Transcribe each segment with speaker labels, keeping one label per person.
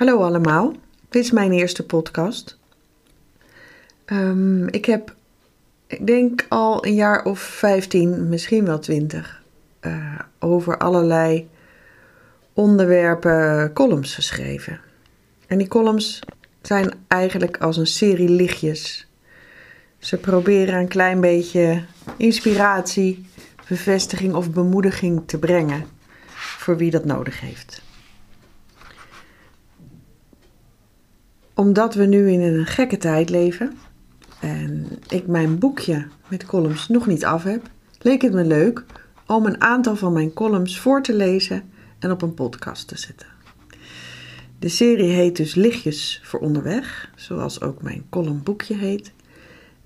Speaker 1: Hallo allemaal, dit is mijn eerste podcast. Ehm, ik heb, ik denk al een jaar of 15, misschien wel 20, uh, over allerlei onderwerpen columns geschreven. En die columns zijn eigenlijk als een serie lichtjes. Ze proberen een klein beetje inspiratie, bevestiging of bemoediging te brengen voor wie dat nodig heeft. Omdat we nu in een gekke tijd leven en ik mijn boekje met columns nog niet af heb, leek het me leuk om een aantal van mijn columns voor te lezen en op een podcast te zetten. De serie heet dus Lichtjes voor onderweg, zoals ook mijn columnboekje heet.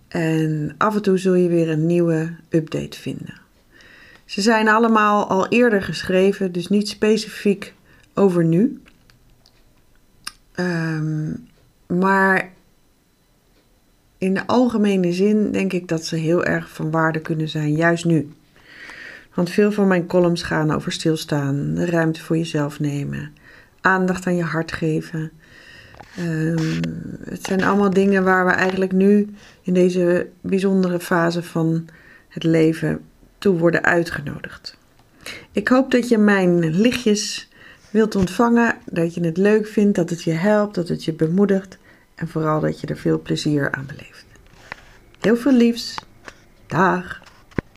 Speaker 1: En af en toe zul je weer een nieuwe update vinden. Ze zijn allemaal al eerder geschreven, dus niet specifiek over nu. Um, maar in de algemene zin denk ik dat ze heel erg van waarde kunnen zijn, juist nu. Want veel van mijn columns gaan over stilstaan, ruimte voor jezelf nemen, aandacht aan je hart geven. Um, het zijn allemaal dingen waar we eigenlijk nu in deze bijzondere fase van het leven toe worden uitgenodigd. Ik hoop dat je mijn lichtjes wilt ontvangen, dat je het leuk vindt, dat het je helpt, dat het je bemoedigt en vooral dat je er veel plezier aan beleeft. Heel veel liefs. Dag.